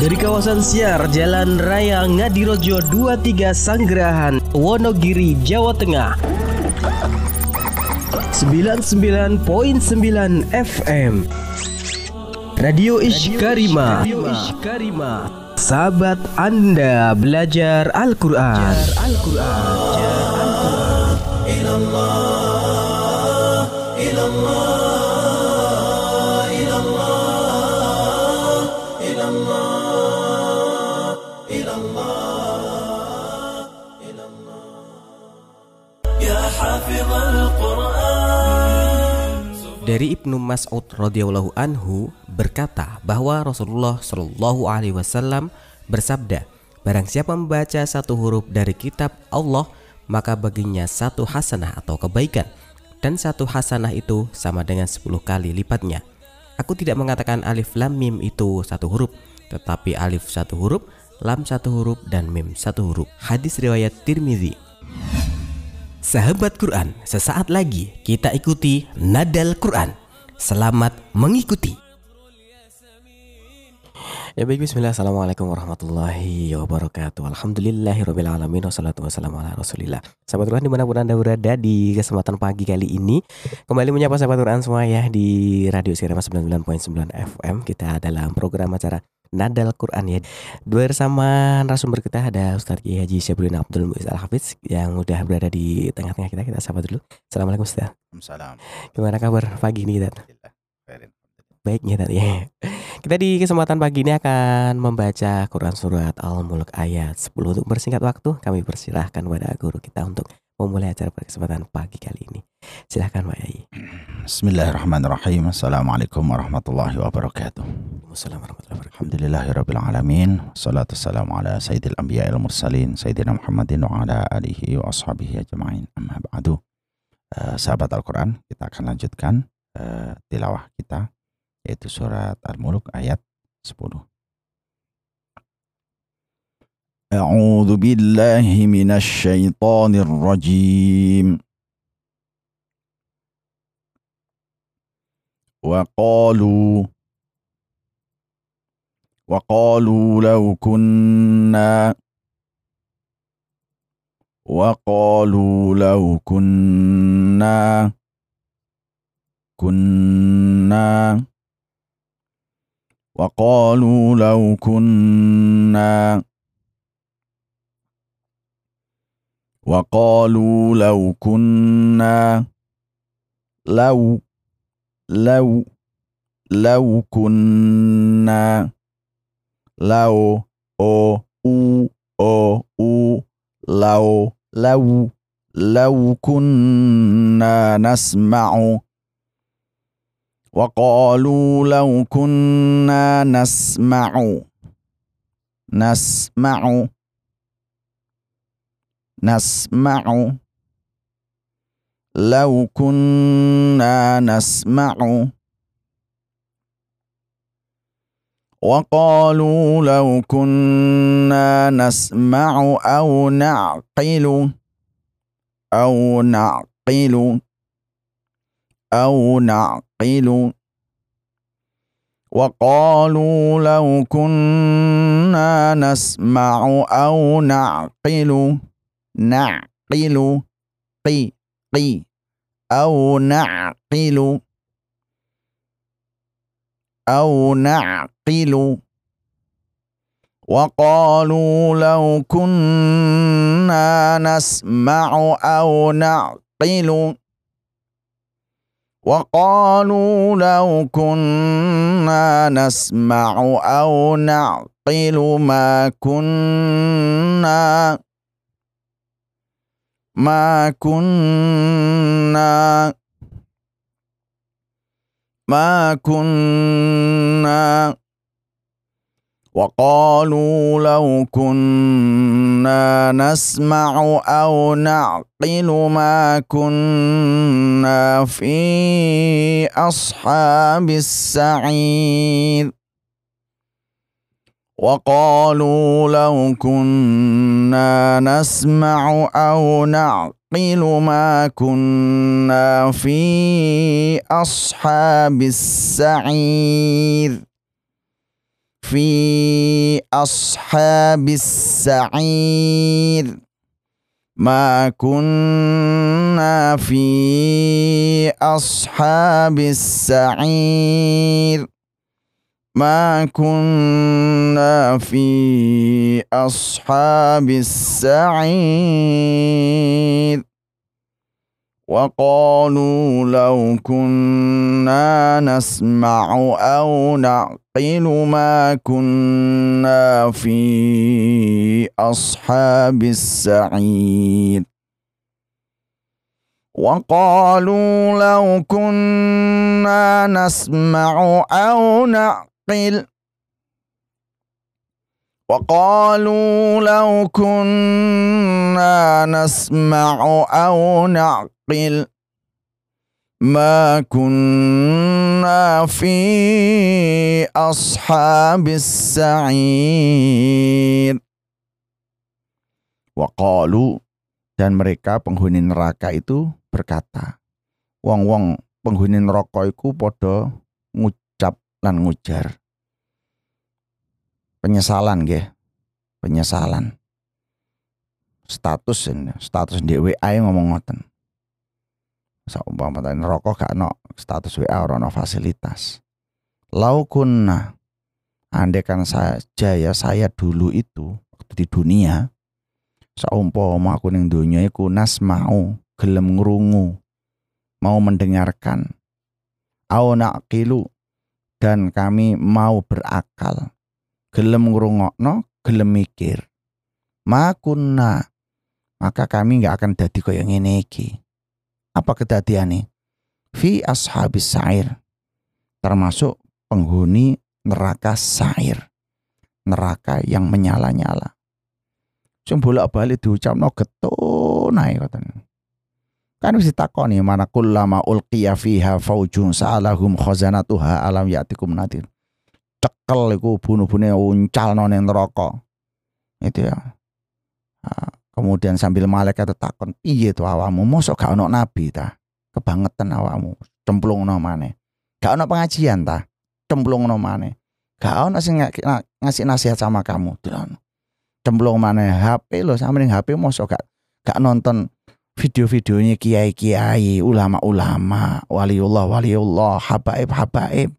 Dari kawasan Siar, Jalan Raya Ngadirojo 23 Sanggerahan, Wonogiri, Jawa Tengah. 99.9 FM Radio Ishkarima. Sahabat Anda belajar Al-Quran Dari Ibnu Mas'ud radhiyallahu anhu berkata bahwa Rasulullah shallallahu alaihi wasallam bersabda, barang siapa membaca satu huruf dari kitab Allah, maka baginya satu hasanah atau kebaikan dan satu hasanah itu sama dengan 10 kali lipatnya. Aku tidak mengatakan alif lam mim itu satu huruf, tetapi alif satu huruf, lam satu huruf dan mim satu huruf. Hadis riwayat Tirmizi. Sahabat Quran, sesaat lagi kita ikuti Nadal Quran. Selamat mengikuti. Ya baik bismillah. Assalamualaikum warahmatullahi wabarakatuh. Alhamdulillahirrabbilalamin Wassalatu wassalamu ala rasulillah. Sahabat Quran di mana pun anda berada di kesempatan pagi kali ini Kembali menyapa sahabat Quran semua ya Di Radio Sirama 99.9 FM Kita dalam program acara Nadal Quran ya Bersama narasumber kita ada Ustadz Kiai Haji Syabrin Abdul Muiz Al-Hafiz Yang udah berada di tengah-tengah kita Kita sahabat dulu Assalamualaikum Ustaz Waalaikumsalam. Gimana kabar pagi ini Ustaz? Baiknya tadi ya. Kita di kesempatan pagi ini akan membaca Quran Surat Al-Mulk ayat 10 Untuk bersingkat waktu kami persilahkan kepada guru kita untuk memulai acara pada kesempatan pagi kali ini Silahkan Pak Yai Bismillahirrahmanirrahim. Assalamualaikum warahmatullahi wabarakatuh. Wassalamualaikum warahmatullahi wabarakatuh Alhamdulillahirabbil alamin. Salatu wassalamu ala sayyidil anbiya'il mursalin sayyidina Muhammadin wa ala alihi wa ashabihi ajma'in. Amma ba'du. Eh, sahabat Al-Qur'an, kita akan lanjutkan eh, tilawah kita yaitu surat Al-Mulk ayat 10. أعوذ بالله من الشيطان الرجيم. وقالوا وقالوا لو كنا وقالوا لو كنا كنا وقالوا لو كنا. وقالوا لو كنا لو لو لو كنا لو أو أو أو أو لو لو لو كنا نسمع. وقالوا لو كنا نسمع نسمع. نسمع. لو كنا نسمع. وقالوا لو كنا نسمع أو نعقل. أو نعقل. أو نعقل. وقالوا لو كنا نسمع أو نعقل. نعقل قي قي أو نعقل أو نعقل وقالوا لو كنا نسمع أو نعقل وقالوا لو كنا نسمع أو نعقل ما كنا ما كنا ما كنا وقالوا لو كنا نسمع أو نعقل ما كنا في أصحاب السعير وقالوا لو كنا نسمع أو نعقل ما كنا في أصحاب السعير. في أصحاب السعير. ما كنا في أصحاب السعير. ما كنا في أصحاب السعير. وقالوا لو كنا نسمع أو نعقل ما كنا في أصحاب السعير. وقالوا لو كنا نسمع أو نعقل وقالوا لو كنا نسمع أو نعقل ما كنا في أصحاب السعير وقالوا dan mereka penghuni neraka itu berkata wong-wong penghuni neraka iku padha ngucap lan ngujar penyesalan nggih. Penyesalan. Status status di WA ngomong ngoten. Saumpama tadi rokok gak no status WA ora no fasilitas. Lau kunna andai kan saja ya saya dulu itu waktu di dunia saumpama aku ning dunia iku nas mau gelem ngrungu mau mendengarkan au naqilu dan kami mau berakal gelem ngrungokno, gelem mikir. Makunna maka kami nggak akan dadi kaya ngene iki. Apa kedadiane? Fi ashabis sa'ir. Termasuk penghuni neraka sa'ir. Neraka yang menyala-nyala. Sing bolak-balik diucapno getun ae ngoten. Kan wis ditakoni mana kullama ulqiya fiha faujun sa'alahum khazanatuha alam ya'tikum nadir cekel iku bunuh-bune uncal ning neraka. Itu ya. Kemudian sambil malaikat takon, "Piye to awamu? Mosok gak ono nabi ta? Kebangetan awakmu, cemplungno maneh. Gak ono pengajian ta? Cemplungno maneh. Gak ono sing ngasih nasihat sama kamu. Cemplung maneh HP lo ning HP mosok gak gak nonton video-videonya kiai-kiai, ulama-ulama, waliullah, waliullah, habaib-habaib.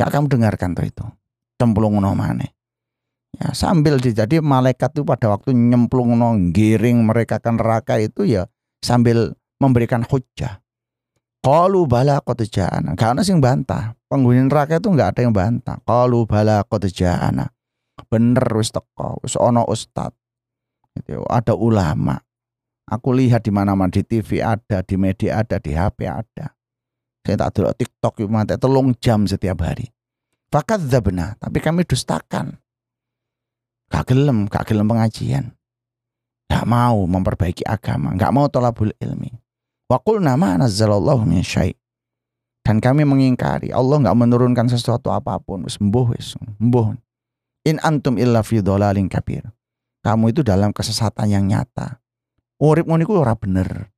Gak kamu dengarkan tuh itu. Cemplung nomane. Ya, sambil jadi malaikat itu pada waktu nyemplung no giring mereka kan neraka itu ya sambil memberikan hujah. Kalau bala qad. Gak ada yang bantah. Penghuni neraka itu nggak ada yang bantah. Kalau bala qad. Bener wis teko, wis ono ustad. Gitu, ada ulama. Aku lihat di mana-mana di TV ada, di media ada, di HP ada. Saya tak dulu TikTok itu mati telung jam setiap hari. Fakat benar, tapi kami dustakan. Gak gelem, gak gelem pengajian. Gak mau memperbaiki agama, gak mau tolabul ilmi. Wakul nama nazzalallahu min syai. Dan kami mengingkari Allah gak menurunkan sesuatu apa pun. Sembuh, sembuh. In antum illa fi dolalin kabir. Kamu itu dalam kesesatan yang nyata. Urip ngono iku ora bener.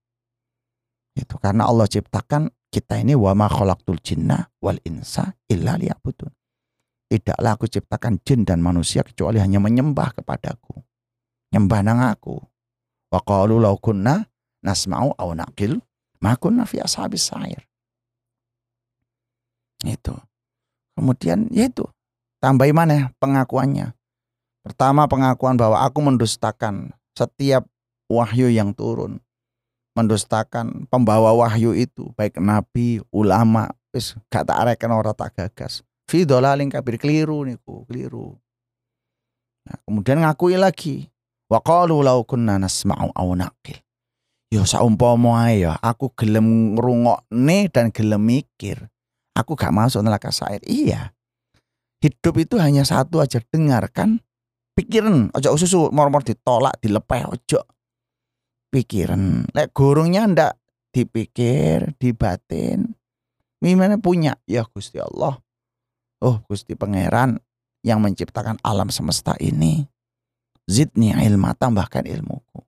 Itu karena Allah ciptakan kita ini wa ma khalaqtul jinna wal insa illa liya'budun. Tidaklah aku ciptakan jin dan manusia kecuali hanya menyembah kepadaku. Nyembah nang aku. Wa qalu law kunna nasma'u aw naqil ma kunna fi ashabis sa'ir. Itu. Kemudian ya itu. Tambahi mana pengakuannya. Pertama pengakuan bahwa aku mendustakan setiap wahyu yang turun mendustakan pembawa wahyu itu baik nabi ulama wis gak tak areken ora tak gagas. Fi dolalin kabir keliru niku keliru. Nah, kemudian ngakui lagi wa qalu law kunna nasma'u aw naqil. Ya saumpama ae ya aku gelem ngrungokne dan gelem mikir aku gak masuk neraka sair. Iya. Hidup itu hanya satu aja dengarkan pikiran. Ojo susu mor-mor ditolak dilepeh ojo pikiran. Lek gurungnya ndak dipikir, dibatin. Gimana punya? Ya Gusti Allah. Oh Gusti Pangeran yang menciptakan alam semesta ini. Zidni ilma, tambahkan ilmuku.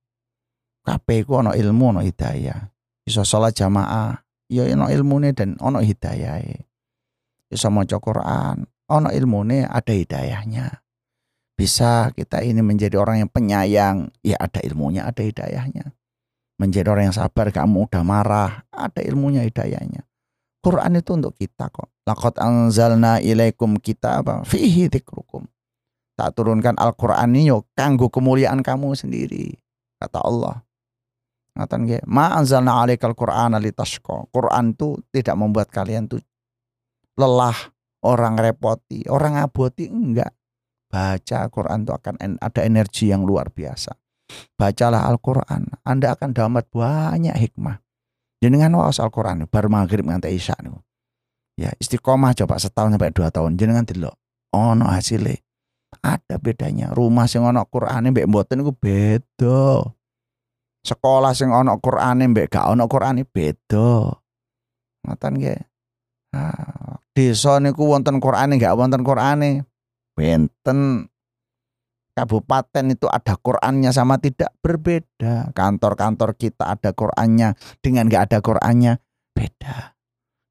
Kabeh ku ono ilmu, ono hidayah. Iso sholat jamaah, ya ono ilmune dan ono hidayah. Iso maca Quran, ono ilmune ada hidayahnya. Bisa kita ini menjadi orang yang penyayang, ya ada ilmunya, ada hidayahnya. Menjadi orang yang sabar, kamu udah marah, ada ilmunya, hidayahnya. Quran itu untuk kita kok. Laqad anzalna ilaikum apa? fihi dzikrukum. Tak turunkan Al-Qur'an ini yo kanggo kemuliaan kamu sendiri. Kata Allah. Ngatain nggih, ma anzalna alaikal Qur'ana litashqa. Quran itu tidak membuat kalian tuh lelah, orang repoti, orang aboti enggak. Baca Quran itu akan ada energi yang luar biasa. Bacalah Al-Quran, Anda akan dapat banyak hikmah. Jenengan waos Al-Quran, baru maghrib nganti isya nih. Ya istiqomah coba setahun sampai dua tahun. Jenengan tidak ono hasilnya. Ada bedanya. Rumah sing ono Qur'ane mbek mboten iku beda. Sekolah sing ono Qur'ane mbek gak ono Qur'ane beda. Ngoten nggih. Nah, desa niku wonten Qur'ane gak wonten Qur'ane. Benten kabupaten itu ada Qur'annya sama tidak berbeda. Kantor-kantor kita ada Qur'annya dengan gak ada Qur'annya beda.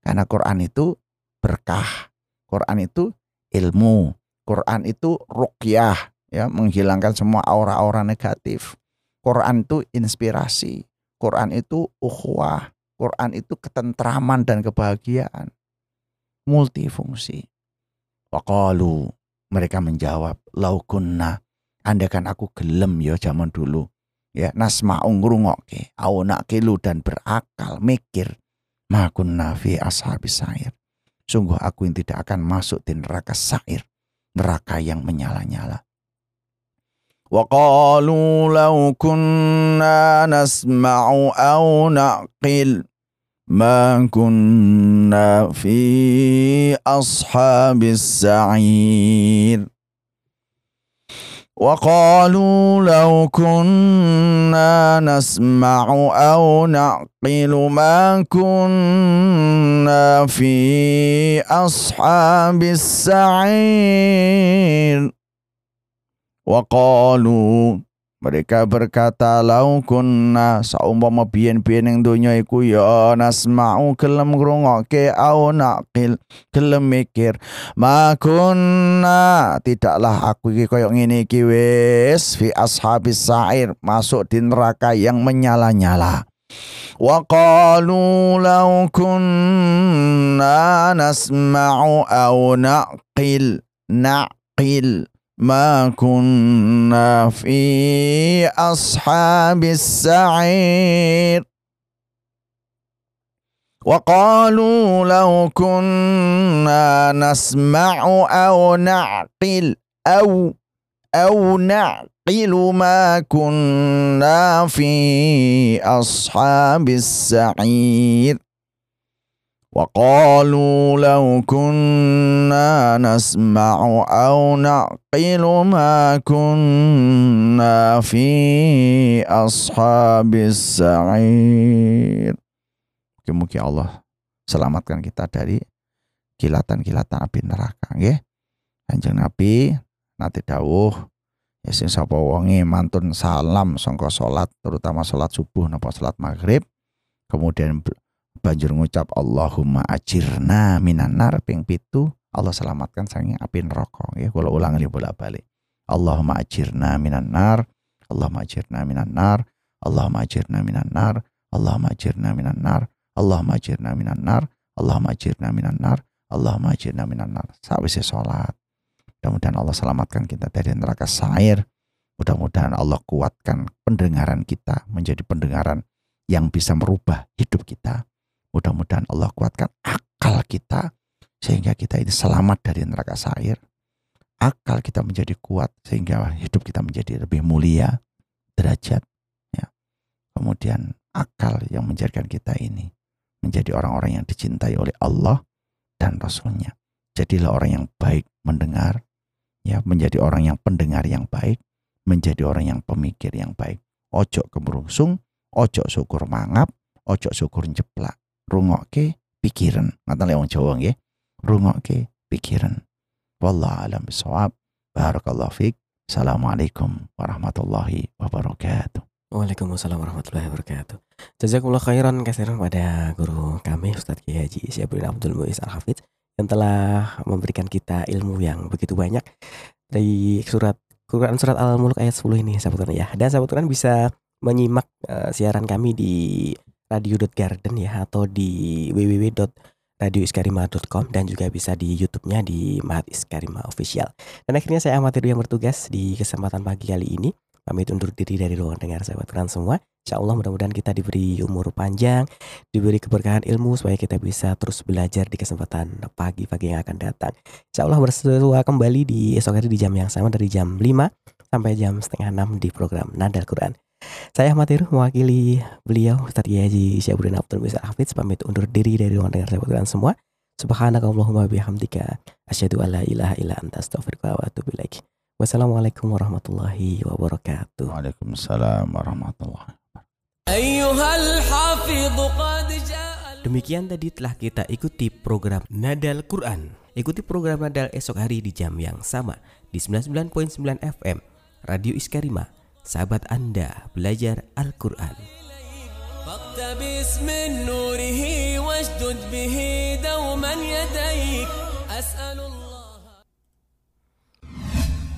Karena Quran itu berkah. Quran itu ilmu. Quran itu rukyah ya menghilangkan semua aura-aura negatif. Quran itu inspirasi. Quran itu ukhuwah. Quran itu ketentraman dan kebahagiaan. Multifungsi. Waqalu mereka menjawab, laukunna kan aku gelem ya zaman dulu. Ya, nasma'u ngrungokke, au nak kilu dan berakal, mikir. Makunna fi ashabis sa'ir. Sungguh aku yang tidak akan masuk di neraka sa'ir neraka yang menyala-nyala. وقالوا لو كنا نسمع أو نعقل ما كنا في أصحاب السعير وقالوا لو كنا نسمع أو نعقل ما كنا في أصحاب السعير. وقالوا Mereka berkata lau kunna saumpama biyen-biyen ning donya iku ya nasma'u gelem ngrungokke au naqil gelem mikir ma kunna tidaklah aku iki koyo ngene iki wis fi ashabis sa'ir masuk di neraka yang menyala-nyala qalu law kunna nasma'u au naqil naqil ما كنا في أصحاب السعير. وقالوا لو كنا نسمع أو نعقل أو أو نعقل ما كنا في أصحاب السعير. وقالوا لو كنا نسمع أو نعقل ما كنا في أصحاب السعير Mungkin Allah selamatkan kita dari kilatan-kilatan api neraka nggih. Kanjeng Nabi nanti dawuh ya sing sapa wonge mantun salam sangka salat terutama salat subuh napa salat maghrib kemudian banjur ngucap Allahumma ajirna minan nar. Ping pitu Allah selamatkan saking api neraka ya kula ulang li bolak-balik. Allahumma ajirna minan nar. Allahumma ajirna minan nar. Allahumma ajirna minan nar. Allahumma ajirna minan nar. Allahumma ajirna minan nar. Allahumma ajirna minan nar. Allahumma ajirna minan nar. Sawise salat. Mudah-mudahan Allah selamatkan kita dari neraka sair. Mudah-mudahan Allah kuatkan pendengaran kita menjadi pendengaran yang bisa merubah hidup kita Mudah-mudahan Allah kuatkan akal kita sehingga kita ini selamat dari neraka sair. Akal kita menjadi kuat sehingga hidup kita menjadi lebih mulia derajat. Ya. Kemudian akal yang menjadikan kita ini menjadi orang-orang yang dicintai oleh Allah dan Rasulnya. Jadilah orang yang baik mendengar, ya menjadi orang yang pendengar yang baik, menjadi orang yang pemikir yang baik. Ojo kemerungsung, ojo syukur mangap, ojo syukur jeplak rungokke pikiran. Ngaten lewong Jawa nggih. Rungokke pikiran. Wallahu alam bisawab barakallahu fik. Assalamualaikum warahmatullahi wabarakatuh. Waalaikumsalam warahmatullahi wabarakatuh. Jazakumullah khairan kasiran pada guru kami Ustadz Kiai Haji Syabrin Abdul Muiz Al Hafidz yang telah memberikan kita ilmu yang begitu banyak dari surat Quran surat Al-Mulk ayat 10 ini sahabat ya. Dan sahabat bisa menyimak uh, siaran kami di radio.garden ya atau di www.radioiskarima.com dan juga bisa di YouTube-nya di Mahat Iskarima Official. Dan akhirnya saya Ahmad yang bertugas di kesempatan pagi kali ini pamit undur diri dari ruang dengar sahabat Quran semua. Insya Allah mudah-mudahan kita diberi umur panjang, diberi keberkahan ilmu supaya kita bisa terus belajar di kesempatan pagi-pagi yang akan datang. Insya Allah bersua kembali di esok hari di jam yang sama dari jam 5 sampai jam setengah 6 di program Nadal Quran. Saya Ahmad Heru mewakili beliau Ustaz Yaji Syabudin Abdul Bisa Hafiz pamit undur diri dari ruang dengar Quran semua. Subhanakallahumma bihamdika asyhadu alla ilaha illa anta astaghfiruka wa atubu ilaik. Wassalamualaikum warahmatullahi wabarakatuh. Waalaikumsalam warahmatullahi Demikian tadi telah kita ikuti program Nadal Quran. Ikuti program Nadal esok hari di jam yang sama di 99.9 FM Radio Iskarima sahabat Anda belajar Al-Quran.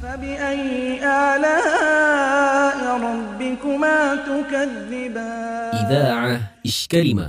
فبأي آلاء ربكما تكذبان إذاعة إشكرمة